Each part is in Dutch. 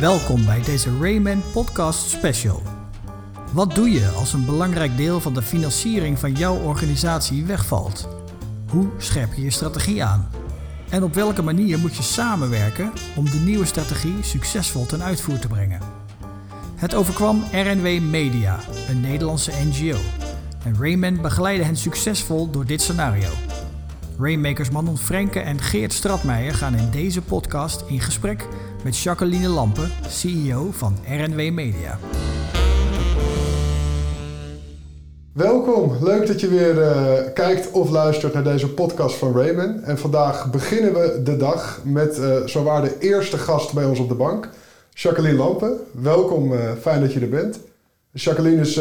Welkom bij deze Rayman Podcast Special. Wat doe je als een belangrijk deel van de financiering van jouw organisatie wegvalt? Hoe scherp je je strategie aan? En op welke manier moet je samenwerken om de nieuwe strategie succesvol ten uitvoer te brengen? Het overkwam RNW Media, een Nederlandse NGO. En Rayman begeleidde hen succesvol door dit scenario. Rainmakers Manon Frenke en Geert Stratmeijer gaan in deze podcast in gesprek met Jacqueline Lampen, CEO van RNW Media. Welkom, leuk dat je weer eh, kijkt of luistert naar deze podcast van Rayman. En vandaag beginnen we de dag met uh, zowaar de eerste gast bij ons op de bank, Jacqueline Lampen. Welkom, uh, fijn dat je er bent. Jacqueline is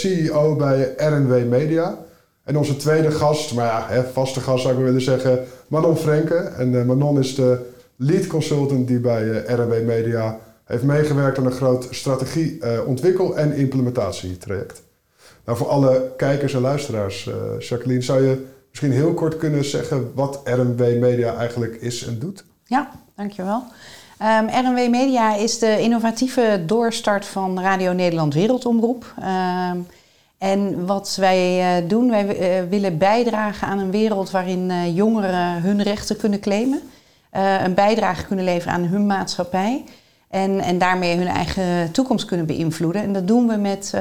CEO bij RNW Media. En onze tweede gast, maar ja, hè, vaste gast zou ik willen zeggen, Manon Frenke. En Manon is de lead consultant die bij RNW Media heeft meegewerkt aan een groot strategie, ontwikkel- en implementatietraject. Nou, voor alle kijkers en luisteraars, uh, Jacqueline, zou je misschien heel kort kunnen zeggen wat RNW Media eigenlijk is en doet? Ja, dankjewel. Um, ehm, RNW Media is de innovatieve doorstart van Radio Nederland Wereldomroep. Um, en wat wij uh, doen, wij uh, willen bijdragen aan een wereld waarin uh, jongeren hun rechten kunnen claimen. een bijdrage kunnen leveren aan hun maatschappij. En, en daarmee hun eigen toekomst kunnen beïnvloeden. En dat doen we met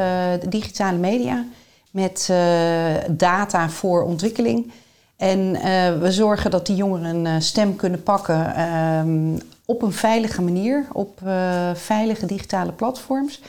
digitale media, met data voor ontwikkeling. En we zorgen dat die jongeren een stem kunnen pakken um, op een veilige manier, op veilige digitale platforms.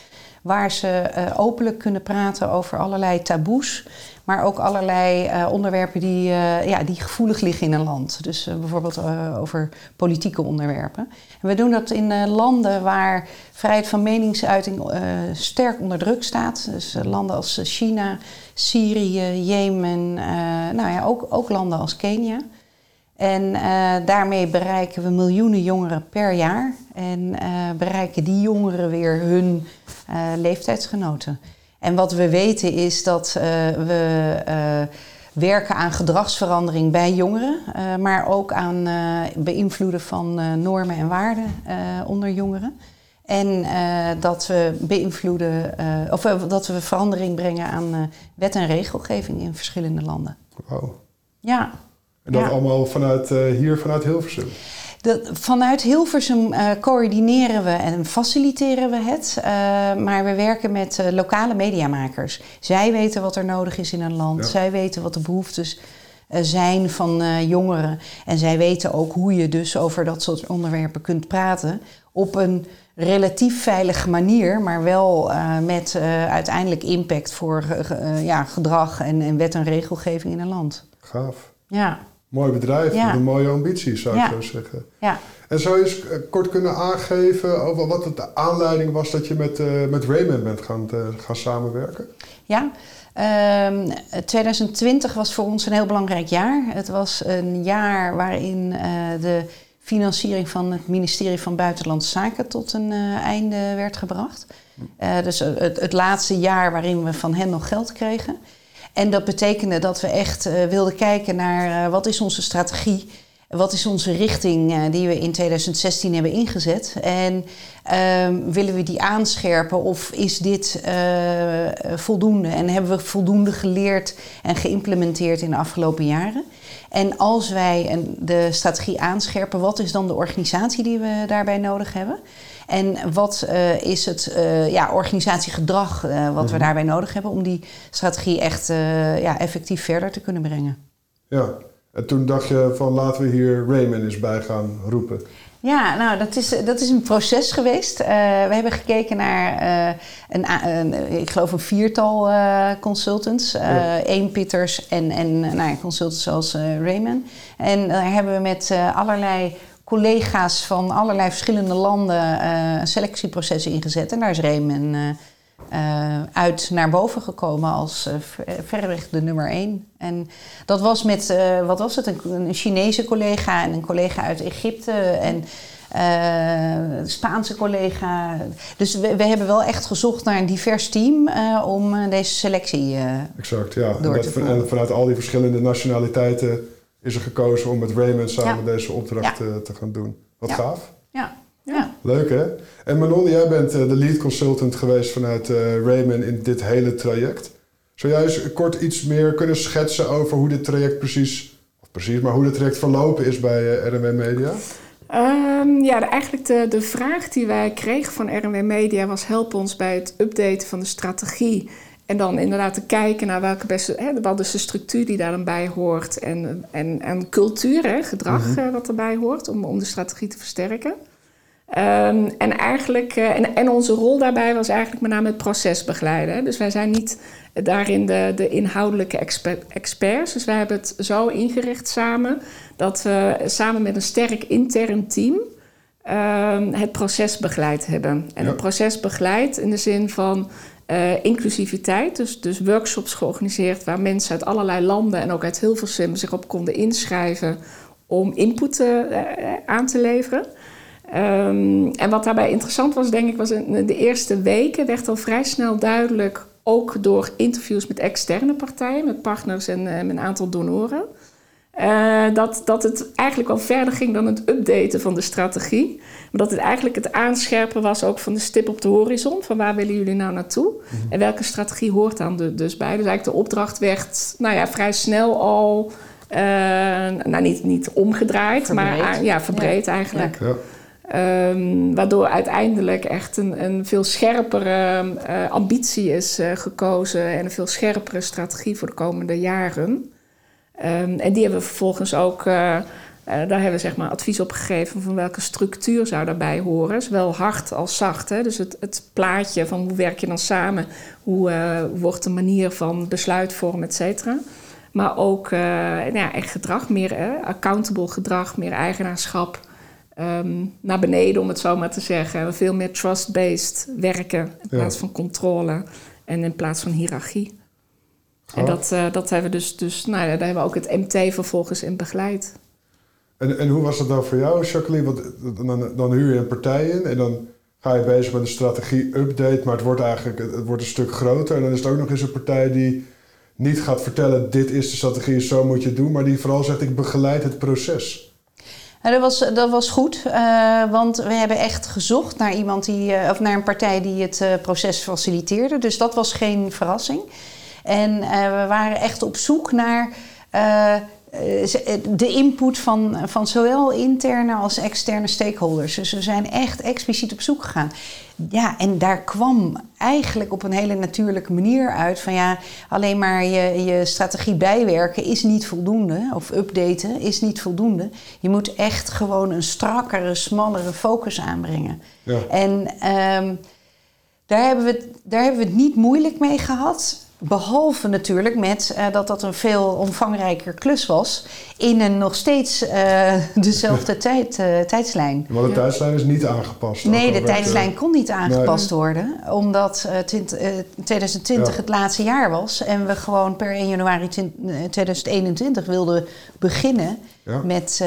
Waar ze openlijk kunnen praten over allerlei taboes maar ook allerlei uh, onderwerpen die, uh, ja, die gevoelig liggen in een land. Dus bijvoorbeeld over politieke onderwerpen. En we doen dat in landen waar vrijheid van meningsuiting sterk onder druk staat. Dus landen als China, Syrië, Jemen, nou ja, ook, ook landen als Kenia. En daarmee bereiken we miljoenen jongeren per jaar. En bereiken die jongeren weer hun leeftijdsgenoten. En wat we weten is dat we werken aan gedragsverandering bij jongeren, maar ook aan beïnvloeden van normen en waarden onder jongeren. En dat we beïnvloeden, of dat we verandering brengen aan wet en regelgeving in verschillende landen. Wauw. Ja. En dat ja. allemaal vanuit hier, vanuit Hilversum? Dat, vanuit Hilversum uh, coördineren we en faciliteren we het. Uh, maar we werken met uh, lokale mediamakers. Zij weten wat er nodig is in een land. Ja. Zij weten wat de behoeftes zijn van jongeren. En zij weten ook hoe je dus over dat soort onderwerpen kunt praten. Op een relatief veilige manier, maar wel met uiteindelijk impact voor ja, gedrag en, en wet en regelgeving in een land. Gaaf. Ja. Mooi bedrijf Ja. met een mooie ambitie, zou ik Ja. zo zeggen. Ja. En zou je eens eh, kort kunnen aangeven over wat het de aanleiding was dat je met, eh, met Raymond bent gaan, eh, gaan samenwerken? Ja, Ehm, 2020 was voor ons een heel belangrijk jaar. Het was een jaar waarin de financiering van het ministerie van Buitenlandse Zaken tot een einde werd gebracht. Eh, dus het, het laatste jaar waarin we van hen nog geld kregen. En dat betekende dat we echt eh, wilden kijken naar eh, wat is onze strategie wat is onze richting uh, die we in 2016 hebben ingezet? En uh, willen we die aanscherpen of is dit uh, voldoende? En hebben we voldoende geleerd en geïmplementeerd in de afgelopen jaren? En als wij een, de strategie aanscherpen, wat is dan de organisatie die we daarbij nodig hebben? En wat uh, is het uh, ja, organisatiegedrag uh, wat we daarbij nodig hebben om die strategie echt ja, effectief verder te kunnen brengen? Ja, en toen dacht je van laten we hier Raymond eens bij gaan roepen. Ja, nou dat is, dat is een proces geweest. Uh, we hebben gekeken naar uh, een, een, ik geloof een viertal uh, consultants. Ja. Eén Pieters en, en nou consultants zoals Raymond. En daar hebben we met allerlei collega's van allerlei verschillende landen een selectieproces ingezet. En daar is Raymond uh, uit naar boven gekomen als uh, verreweg de nummer één. En dat was met, uh, wat was het, een, een, Chinese collega en een collega uit Egypte en een Spaanse collega. Dus we, we, hebben wel echt gezocht naar een divers team om deze selectie exact, ja. door en, te en vanuit al die verschillende nationaliteiten is er gekozen om met Raymond samen Ja. deze opdracht Ja. te gaan doen. Wat Ja. gaaf. Ja, ja. Leuk hè? En Manon, jij bent de lead consultant geweest vanuit Raymond in dit hele traject. Zou jij eens kort iets meer kunnen schetsen over hoe dit traject precies, of precies, maar hoe dit traject verlopen is bij RMW Media? Um, ja, eigenlijk de, de vraag die wij kregen van RMW Media was: help ons bij het updaten van de strategie. En dan inderdaad te kijken naar welke beste, hè, wat is de structuur die daar dan bij hoort. En, en, en cultuur, hè, gedrag mhm. eh, wat erbij hoort om, om de strategie te versterken. Um, en, eigenlijk, uh, en, en onze rol daarbij was eigenlijk met name het proces begeleiden. Dus wij zijn niet daarin de, de inhoudelijke experts. Dus wij hebben het zo ingericht samen dat we samen met een sterk intern team uh, het proces begeleid hebben. En het proces begeleid in de zin van uh, inclusiviteit, dus, dus workshops georganiseerd waar mensen uit allerlei landen en ook uit Hilversum zich op konden inschrijven om input uh, aan te leveren. Um, en wat daarbij interessant was, denk ik, was in de eerste weken werd al vrij snel duidelijk ook door interviews met externe partijen, met partners en uh, met een aantal donoren. Uh, dat, dat het eigenlijk al verder ging dan het updaten van de strategie. Maar dat het eigenlijk het aanscherpen was ook van de stip op de horizon. Van waar willen jullie nou naartoe? Mhm. En welke strategie hoort dan dus bij? Dus eigenlijk de opdracht werd nou ja, vrij snel al... Uh, nou, niet, niet omgedraaid, maar ja, verbreed eigenlijk. Ja. Um, waardoor uiteindelijk echt een, een veel scherpere uh, ambitie is uh, gekozen en een veel scherpere strategie voor de komende jaren. Um, en die hebben we vervolgens ook, uh, daar hebben we zeg maar advies op gegeven van welke structuur zou daarbij horen. Zowel hard als zacht. Hè? Dus het, het, plaatje van hoe werk je dan samen, hoe wordt de manier van besluitvormen, et cetera. Maar ook nou ja, echt gedrag, meer accountable gedrag, meer eigenaarschap. Um, naar beneden, om het zo maar te zeggen. Veel meer trust-based werken in plaats van controle en in plaats van hiërarchie. En dat, uh, dat hebben we dus, dus nou daar hebben we ook het MT vervolgens in begeleid. En, en hoe was dat dan voor jou, Jacqueline? Want dan, dan huur je een partij in en dan ga je bezig met een strategie-update, maar het wordt eigenlijk het wordt een stuk groter. En dan is het ook nog eens een partij die niet gaat vertellen: dit is de strategie, zo moet je het doen, maar die vooral zegt: ik begeleid het proces. Dat, was, dat was goed, uh, want we hebben echt gezocht naar iemand die, uh, of naar een partij die het uh, proces faciliteerde. Dus dat was geen verrassing. En we waren echt op zoek naar de input van, van zowel interne als externe stakeholders. Dus we zijn echt expliciet op zoek gegaan. Ja, en daar kwam eigenlijk op een hele natuurlijke manier uit van ja, alleen maar je, je strategie bijwerken is niet voldoende, of updaten is niet voldoende. Je moet echt gewoon een strakkere, smallere focus aanbrengen. Ja. En um, daar, hebben we, daar hebben we het niet moeilijk mee gehad. Behalve natuurlijk met uh, dat dat een veel omvangrijker klus was in een nog steeds uh, dezelfde tijd, uh, tijdslijn. Maar de tijdslijn is niet aangepast. Nee, de tijdslijn kon niet aangepast nee. worden, omdat 2020 ja. het laatste jaar was en we gewoon per 1 januari 2021 wilden beginnen ja. met,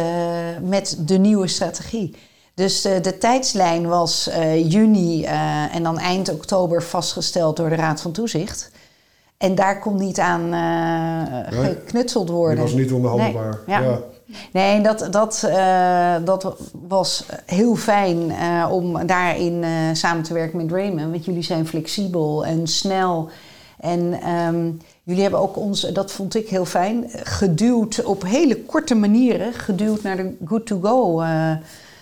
met de nieuwe strategie. Dus de tijdslijn was uh, juni uh, en dan eind oktober vastgesteld door de Raad van Toezicht. En daar kon niet aan uh, nee, geknutseld worden. Dat was niet onderhandelbaar. Nee, ja. nee dat, dat, uh, dat was heel fijn uh, om daarin samen te werken met Raymond. Want jullie zijn flexibel en snel. En um, jullie hebben ook ons, dat vond ik heel fijn, geduwd op hele korte manieren, geduwd naar de good-to-go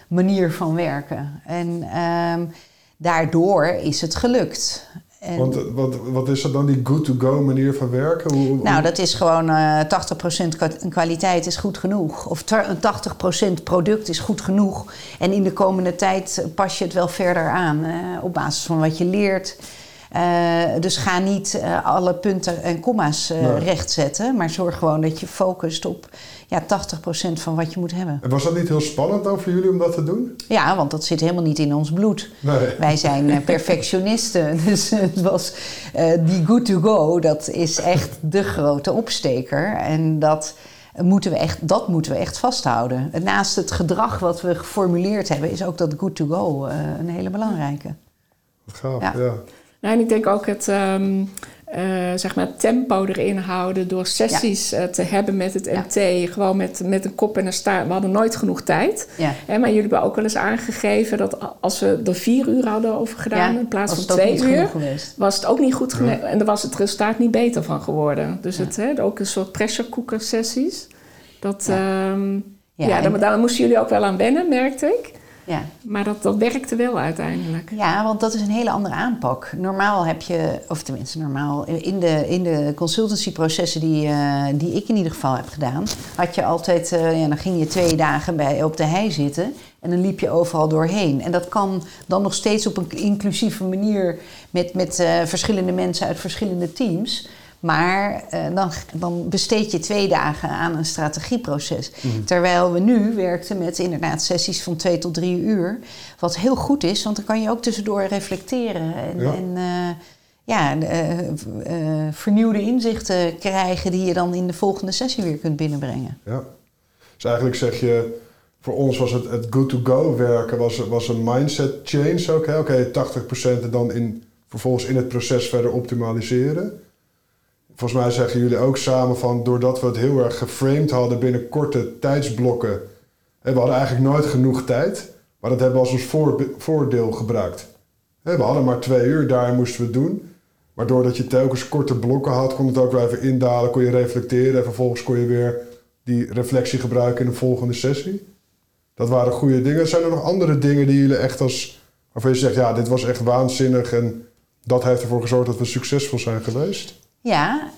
manier van werken. En um, daardoor is het gelukt. En Want wat, wat is dat dan, die good-to-go manier van werken? Hoe, nou, dat is gewoon uh, 80% kwaliteit is goed genoeg. Of 80% product is goed genoeg. En in de komende tijd pas je het wel verder aan. Uh, op basis van wat je leert. Uh, dus ga niet uh, alle punten en komma's uh, nee. rechtzetten. Maar zorg gewoon dat je focust op ja, 80% van wat je moet hebben. En was dat niet heel spannend dan voor jullie om dat te doen? Ja, want dat zit helemaal niet in ons bloed. Nee. Wij zijn perfectionisten. dus het was die good to go, dat is echt de grote opsteker. En dat moeten we echt, dat moeten we echt vasthouden. Naast het gedrag wat we geformuleerd hebben, is ook dat good to go een hele belangrijke. Wat gaaf, ja. ja. Nou, en ik denk ook het, ehm, eh, zeg maar tempo erin houden door sessies eh, te hebben met het MT. Gewoon met, met een kop en een staart. We hadden nooit genoeg tijd. Ja. Hè, maar jullie hebben ook wel eens aangegeven dat als we er vier uur hadden over gedaan in plaats van twee uur, was het ook niet goed. En daar was het resultaat niet beter van geworden. Dus het, hè, ook een soort pressure cooker sessies. Dat, ja, ehm, ja, daar, daar moesten jullie ook wel aan wennen, merkte ik. Ja. Maar dat, dat werkte wel uiteindelijk. Ja, want dat is een hele andere aanpak. Normaal heb je, of tenminste normaal, in de, in de consultancyprocessen die, uh, die ik in ieder geval heb gedaan, had je altijd, uh, ja, dan ging je twee dagen bij, op de hei zitten en dan liep je overal doorheen. En dat kan dan nog steeds op een inclusieve manier met, met uh, verschillende mensen uit verschillende teams. Maar uh, dan, dan, besteed je twee dagen aan een strategieproces. Mhm. Terwijl we nu werkten met inderdaad sessies van twee tot drie uur. Wat heel goed is, want dan kan je ook tussendoor reflecteren. En ja, en, uh, ja uh, vernieuwde inzichten krijgen die je dan in de volgende sessie weer kunt binnenbrengen. Ja, dus eigenlijk zeg je, voor ons was het, het good-to-go werken was, was een mindset change ook. Oké, okay, 80% en dan in, vervolgens in het proces verder optimaliseren volgens mij zeggen jullie ook samen van doordat we het heel erg geframed hadden binnen korte tijdsblokken, we hadden eigenlijk nooit genoeg tijd, maar dat hebben we als ons voordeel gebruikt. We hadden maar twee uur, daar moesten we het doen. Maar doordat je telkens korte blokken had, kon het ook weer even indalen, kon je reflecteren en vervolgens kon je weer die reflectie gebruiken in de volgende sessie. Dat waren goede dingen. Zijn er nog andere dingen die jullie echt als, waarvan je zegt, ja, dit was echt waanzinnig en dat heeft ervoor gezorgd dat we succesvol zijn geweest? Ja,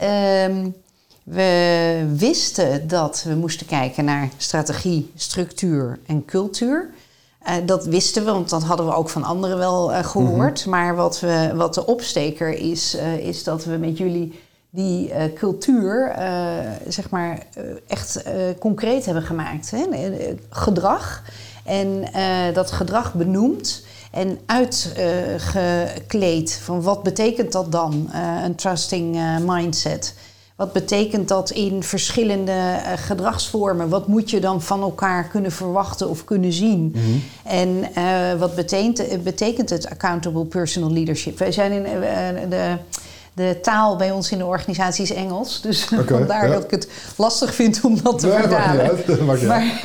um, we wisten dat we moesten kijken naar strategie, structuur en cultuur. Uh, dat wisten we, want dat hadden we ook van anderen wel uh, gehoord. Mm -hmm. Maar wat, we, wat de opsteker is, uh, is dat we met jullie die cultuur zeg maar, echt concreet hebben gemaakt. Hè? gedrag. En dat gedrag benoemd en uitgekleed van wat betekent dat dan, uh, een trusting uh, mindset. Wat betekent dat in verschillende uh, gedragsvormen? Wat moet je dan van elkaar kunnen verwachten of kunnen zien? Mm -hmm. En wat betekent, betekent het accountable personal leadership? Wij zijn in de de taal bij ons in de organisatie is Engels. Dus okay, vandaar ja. dat ik het lastig vind om dat te nee, vertalen. Maakt niet maar,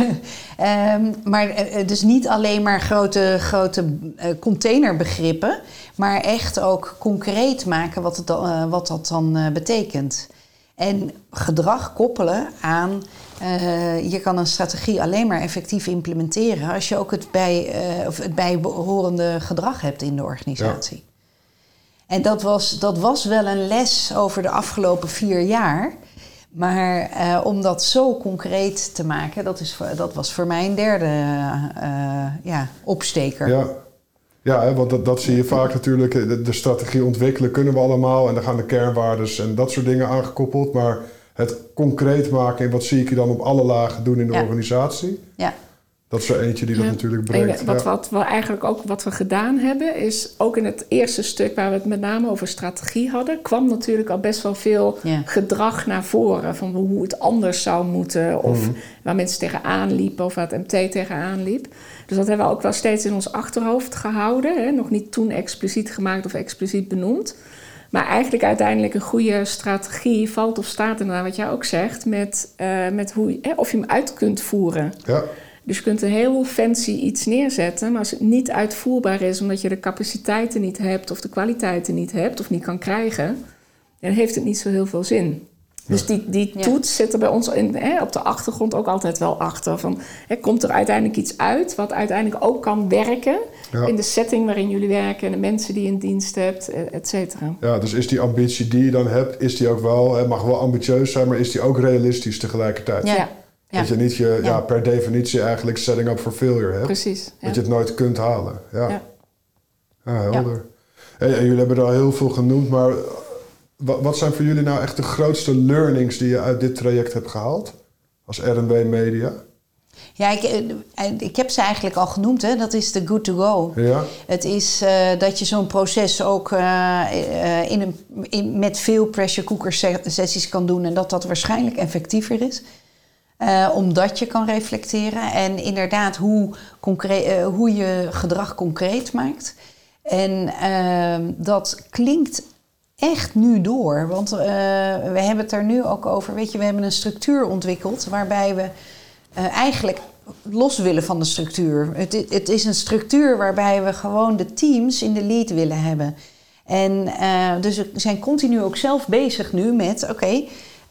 um, maar dus niet alleen maar grote, grote uh, containerbegrippen, maar echt ook concreet maken wat, het, uh, wat dat dan uh, betekent. En gedrag koppelen aan. Uh, je kan een strategie alleen maar effectief implementeren als je ook het, bij, of het bijbehorende gedrag hebt in de organisatie. Ja. En dat was, dat was wel een les over de afgelopen vier jaar. Maar uh, om dat zo concreet te maken, dat, is, dat was voor mij een derde uh, ja, opsteker. Ja, ja want dat, dat zie je vaak natuurlijk. De, de, strategie ontwikkelen kunnen we allemaal. En dan gaan de kernwaardes en dat soort dingen aangekoppeld. Maar het concreet maken en wat zie ik je dan op alle lagen doen in de ja. organisatie. Ja. Dat is er eentje die dat natuurlijk brengt. En wat, wat we eigenlijk ook wat we gedaan hebben, is ook in het eerste stuk waar we het met name over strategie hadden, kwam natuurlijk al best wel veel ja. gedrag naar voren. Van hoe het anders zou moeten. Of mm -hmm. waar mensen tegenaan liepen of waar het MT tegenaan liep. Dus dat hebben we ook wel steeds in ons achterhoofd gehouden. Hè? Nog niet toen expliciet gemaakt of expliciet benoemd. Maar eigenlijk uiteindelijk een goede strategie valt of staat naar wat jij ook zegt, met, uh, met hoe, hè, of je hem uit kunt voeren. Ja. Dus je kunt een heel fancy iets neerzetten, maar als het niet uitvoerbaar is omdat je de capaciteiten niet hebt of de kwaliteiten niet hebt of niet kan krijgen, dan heeft het niet zo heel veel zin. Dus die, die toets zit er bij ons in, hè, op de achtergrond ook altijd wel achter. Van, hè, komt er uiteindelijk iets uit wat uiteindelijk ook kan werken ja. in de setting waarin jullie werken en de mensen die je in dienst hebt, et cetera. Ja, dus is die ambitie die je dan hebt, is die ook wel, het mag wel ambitieus zijn, maar is die ook realistisch tegelijkertijd? Ja. Ja. Dat je niet je, ja. ja. per definitie eigenlijk setting up for failure hebt. Precies. Dat je het nooit kunt halen. Ja, ja. helder. En, en jullie hebben er al heel veel genoemd, maar wat, wat zijn voor jullie nou echt de grootste learnings die je uit dit traject hebt gehaald als R&B Media? Ja, ik, ik heb ze eigenlijk al genoemd. Hè. Dat is de good to go. Ja. Het is uh, dat je zo'n proces ook uh, uh, in een, in, met veel pressure cooker sessies kan doen. En dat dat waarschijnlijk effectiever is. Uh, omdat je kan reflecteren en inderdaad hoe, concreet, uh, hoe je gedrag concreet maakt. En ehm, dat klinkt echt nu door. Want uh, we hebben het er nu ook over. Weet je, we hebben een structuur ontwikkeld waarbij we eigenlijk los willen van de structuur. Het, het, is een structuur waarbij we gewoon de teams in de lead willen hebben. En dus we zijn continu ook zelf bezig nu met: oké,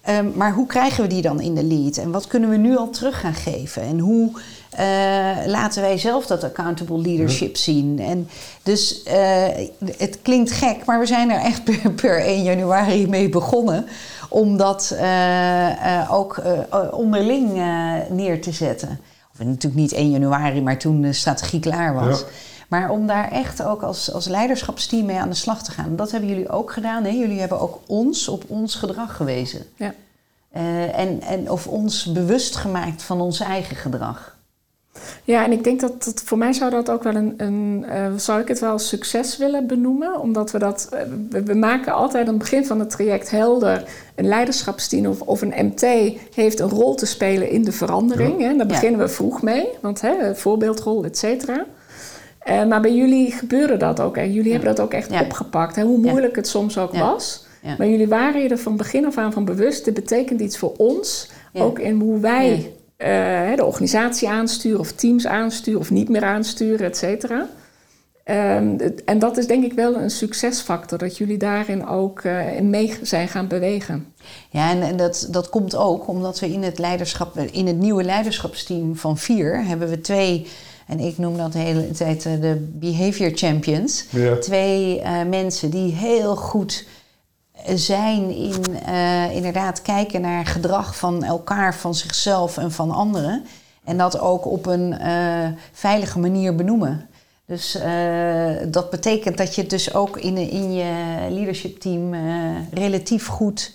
um, maar hoe krijgen we die dan in de lead? En wat kunnen we nu al terug gaan geven? En hoe uh, laten wij zelf dat accountable leadership zien? En dus uh, het klinkt gek, maar we zijn er echt per, per 1 januari mee begonnen om dat ook onderling neer te zetten. Of natuurlijk niet 1 januari, maar toen de strategie klaar was. Ja. Maar om daar echt ook als, als leiderschapsteam mee aan de slag te gaan. Dat hebben jullie ook gedaan. Hè? Jullie hebben ook ons op ons gedrag gewezen. Ja. Uh, en, en of ons bewust gemaakt van ons eigen gedrag. Ja, en ik denk dat, dat voor mij zou dat ook wel een, een uh, zou ik het wel succes willen benoemen. Omdat we dat, uh, we, we, maken altijd aan het begin van het traject helder. Een leiderschapsteam of, of een MT heeft een rol te spelen in de verandering. Ja. Hè? Daar beginnen ja. we vroeg mee, want hè, voorbeeldrol, et cetera. Uh, maar bij jullie gebeurde dat ook. En jullie ja. hebben dat ook echt ja. opgepakt. Hè? Hoe moeilijk het soms ook was. Maar jullie waren je er van begin af aan van bewust. Dit betekent iets voor ons. Ook in hoe wij uh, de organisatie aansturen. Of teams aansturen. Of niet meer aansturen, et cetera. Um, en dat is denk ik wel een succesfactor. Dat jullie daarin ook uh, in mee zijn gaan bewegen. Ja, en, en dat, dat komt ook omdat we in het, leiderschap, in het nieuwe leiderschapsteam van vier... hebben we twee en ik noem dat de hele tijd uh, de behavior champions. Ja. Twee uh, mensen die heel goed zijn in uh, inderdaad kijken naar gedrag van elkaar, van zichzelf en van anderen. En dat ook op een veilige manier benoemen. Dus dat betekent dat je het dus ook in, in je leadership team relatief goed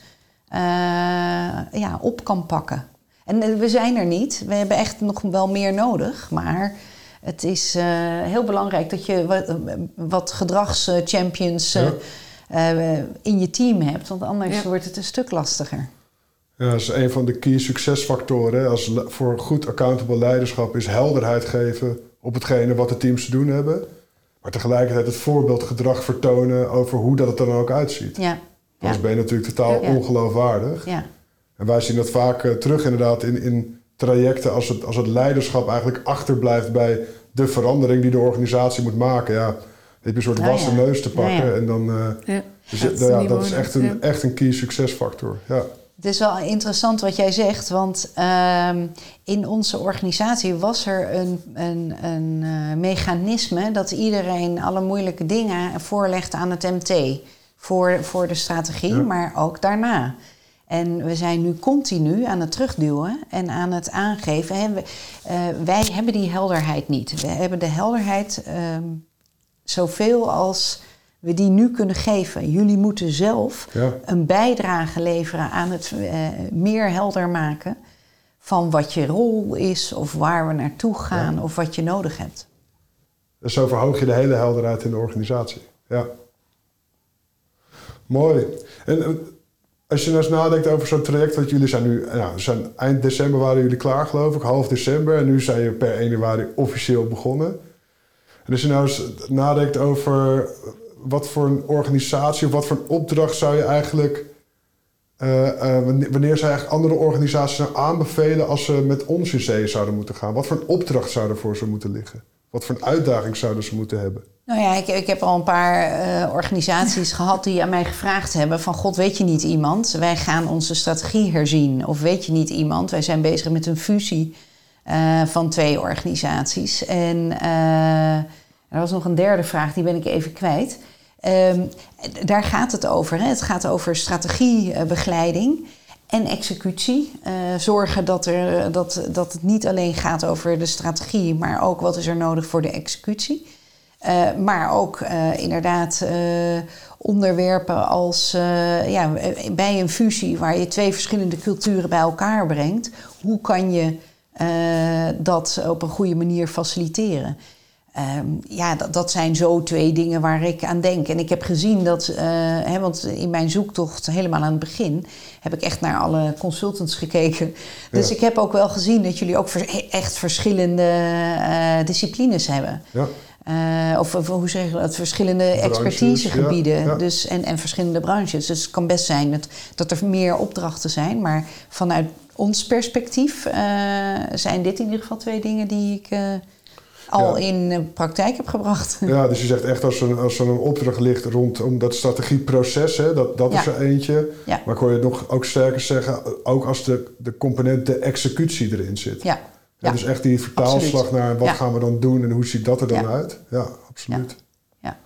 ja, op kan pakken. En we zijn er niet. We hebben echt nog wel meer nodig. Maar het is uh, heel belangrijk dat je wat, wat gedragschampions ja. uh, in je team hebt, want anders ja. wordt het een stuk lastiger. Ja, dat is een van de key succesfactoren. Als, voor goed accountable leiderschap is helderheid geven op hetgene wat de teams te doen hebben. Maar tegelijkertijd het voorbeeldgedrag vertonen over hoe dat het er dan ook uitziet. Ja. Anders ben je natuurlijk totaal ongeloofwaardig. Ja. En wij zien dat vaak uh, terug inderdaad in, in trajecten als het, als het leiderschap eigenlijk achterblijft bij de verandering die de organisatie moet maken. Ja, dan heb je een soort wassen neus te pakken. En dan, uh, ja, dus dat, ja, dat is echt een, echt een key succesfactor. Ja. Het is wel interessant wat jij zegt, want um, in onze organisatie was er een, een, een uh, mechanisme dat iedereen alle moeilijke dingen voorlegde aan het MT voor, voor de strategie, ja. maar ook daarna. En we zijn nu continu aan het terugduwen en aan het aangeven. Hè, we, uh, wij hebben die helderheid niet. We hebben de helderheid um, zoveel als we die nu kunnen geven. Jullie moeten zelf ja. een bijdrage leveren aan het uh, meer helder maken van wat je rol is of waar we naartoe gaan ja. of wat je nodig hebt. Dus zo verhoog je de hele helderheid in de organisatie. Ja. Mooi. En als je nou eens nadenkt over zo'n traject, want jullie zijn nu, nou, zijn, eind december waren jullie klaar geloof ik, half december. En nu zijn je per 1 januari officieel begonnen. En als je nou eens nadenkt over wat voor een organisatie of wat voor een opdracht zou je eigenlijk, uh, uh, wanneer zou je eigenlijk andere organisaties nou aanbevelen als ze met ons in zee zouden moeten gaan? Wat voor een opdracht zou er voor ze moeten liggen? Wat voor een uitdaging zouden ze moeten hebben? Nou ja, ik, ik heb al een paar uh, organisaties gehad die aan mij gevraagd hebben: van God, weet je niet iemand? Wij gaan onze strategie herzien. Of weet je niet iemand? Wij zijn bezig met een fusie uh, van twee organisaties. En uh, er was nog een derde vraag, die ben ik even kwijt. Um, daar gaat het over. Hè? Het gaat over strategiebegeleiding en executie. Uh, zorgen dat, er, dat, dat het niet alleen gaat over de strategie, maar ook wat is er nodig voor de executie. Uh, maar ook inderdaad onderwerpen als ja, bij een fusie waar je twee verschillende culturen bij elkaar brengt. Hoe kan je dat op een goede manier faciliteren? Um, ja, dat, dat, zijn zo twee dingen waar ik aan denk. En ik heb gezien dat, uh, hè, want in mijn zoektocht helemaal aan het begin heb ik echt naar alle consultants gekeken. Dus ja. ik heb ook wel gezien dat jullie ook echt verschillende uh, disciplines hebben. Ja. eh, of, of hoe zeg je dat? Verschillende Branches, expertisegebieden. ja, ja. Dus, en, en verschillende branches. Dus het kan best zijn dat, dat er meer opdrachten zijn. Maar vanuit ons perspectief eh, zijn dit in ieder geval twee dingen die ik eh, al Ja. in eh, praktijk heb gebracht. Ja, dus je zegt echt als er, een- als er een opdracht ligt rondom dat strategieproces, hè, dat, dat is er eentje. Ja. Maar ik hoor je het nog ook sterker zeggen, ook als de, de component de executie erin zit. Ja, Ja, dus echt die vertaalslag Absoluut. naar wat gaan we dan doen en hoe ziet dat er dan uit. Ja, absoluut. Ja.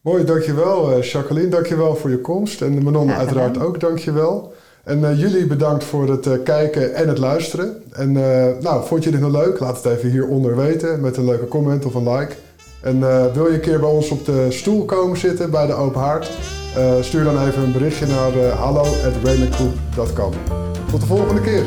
Mooi, dankjewel eh Jacqueline. Dankjewel voor je komst. En Manon uiteraard ook, dankjewel. En eh, jullie bedankt voor het eh, kijken en het luisteren. En eh, nou, vond je dit nou leuk? Laat het even hieronder weten met een leuke comment of een like. En wil je een keer bij ons op de stoel komen zitten bij de Open Haard? Stuur dan even een berichtje naar hallo@raymondgroup.com. Tot de volgende keer.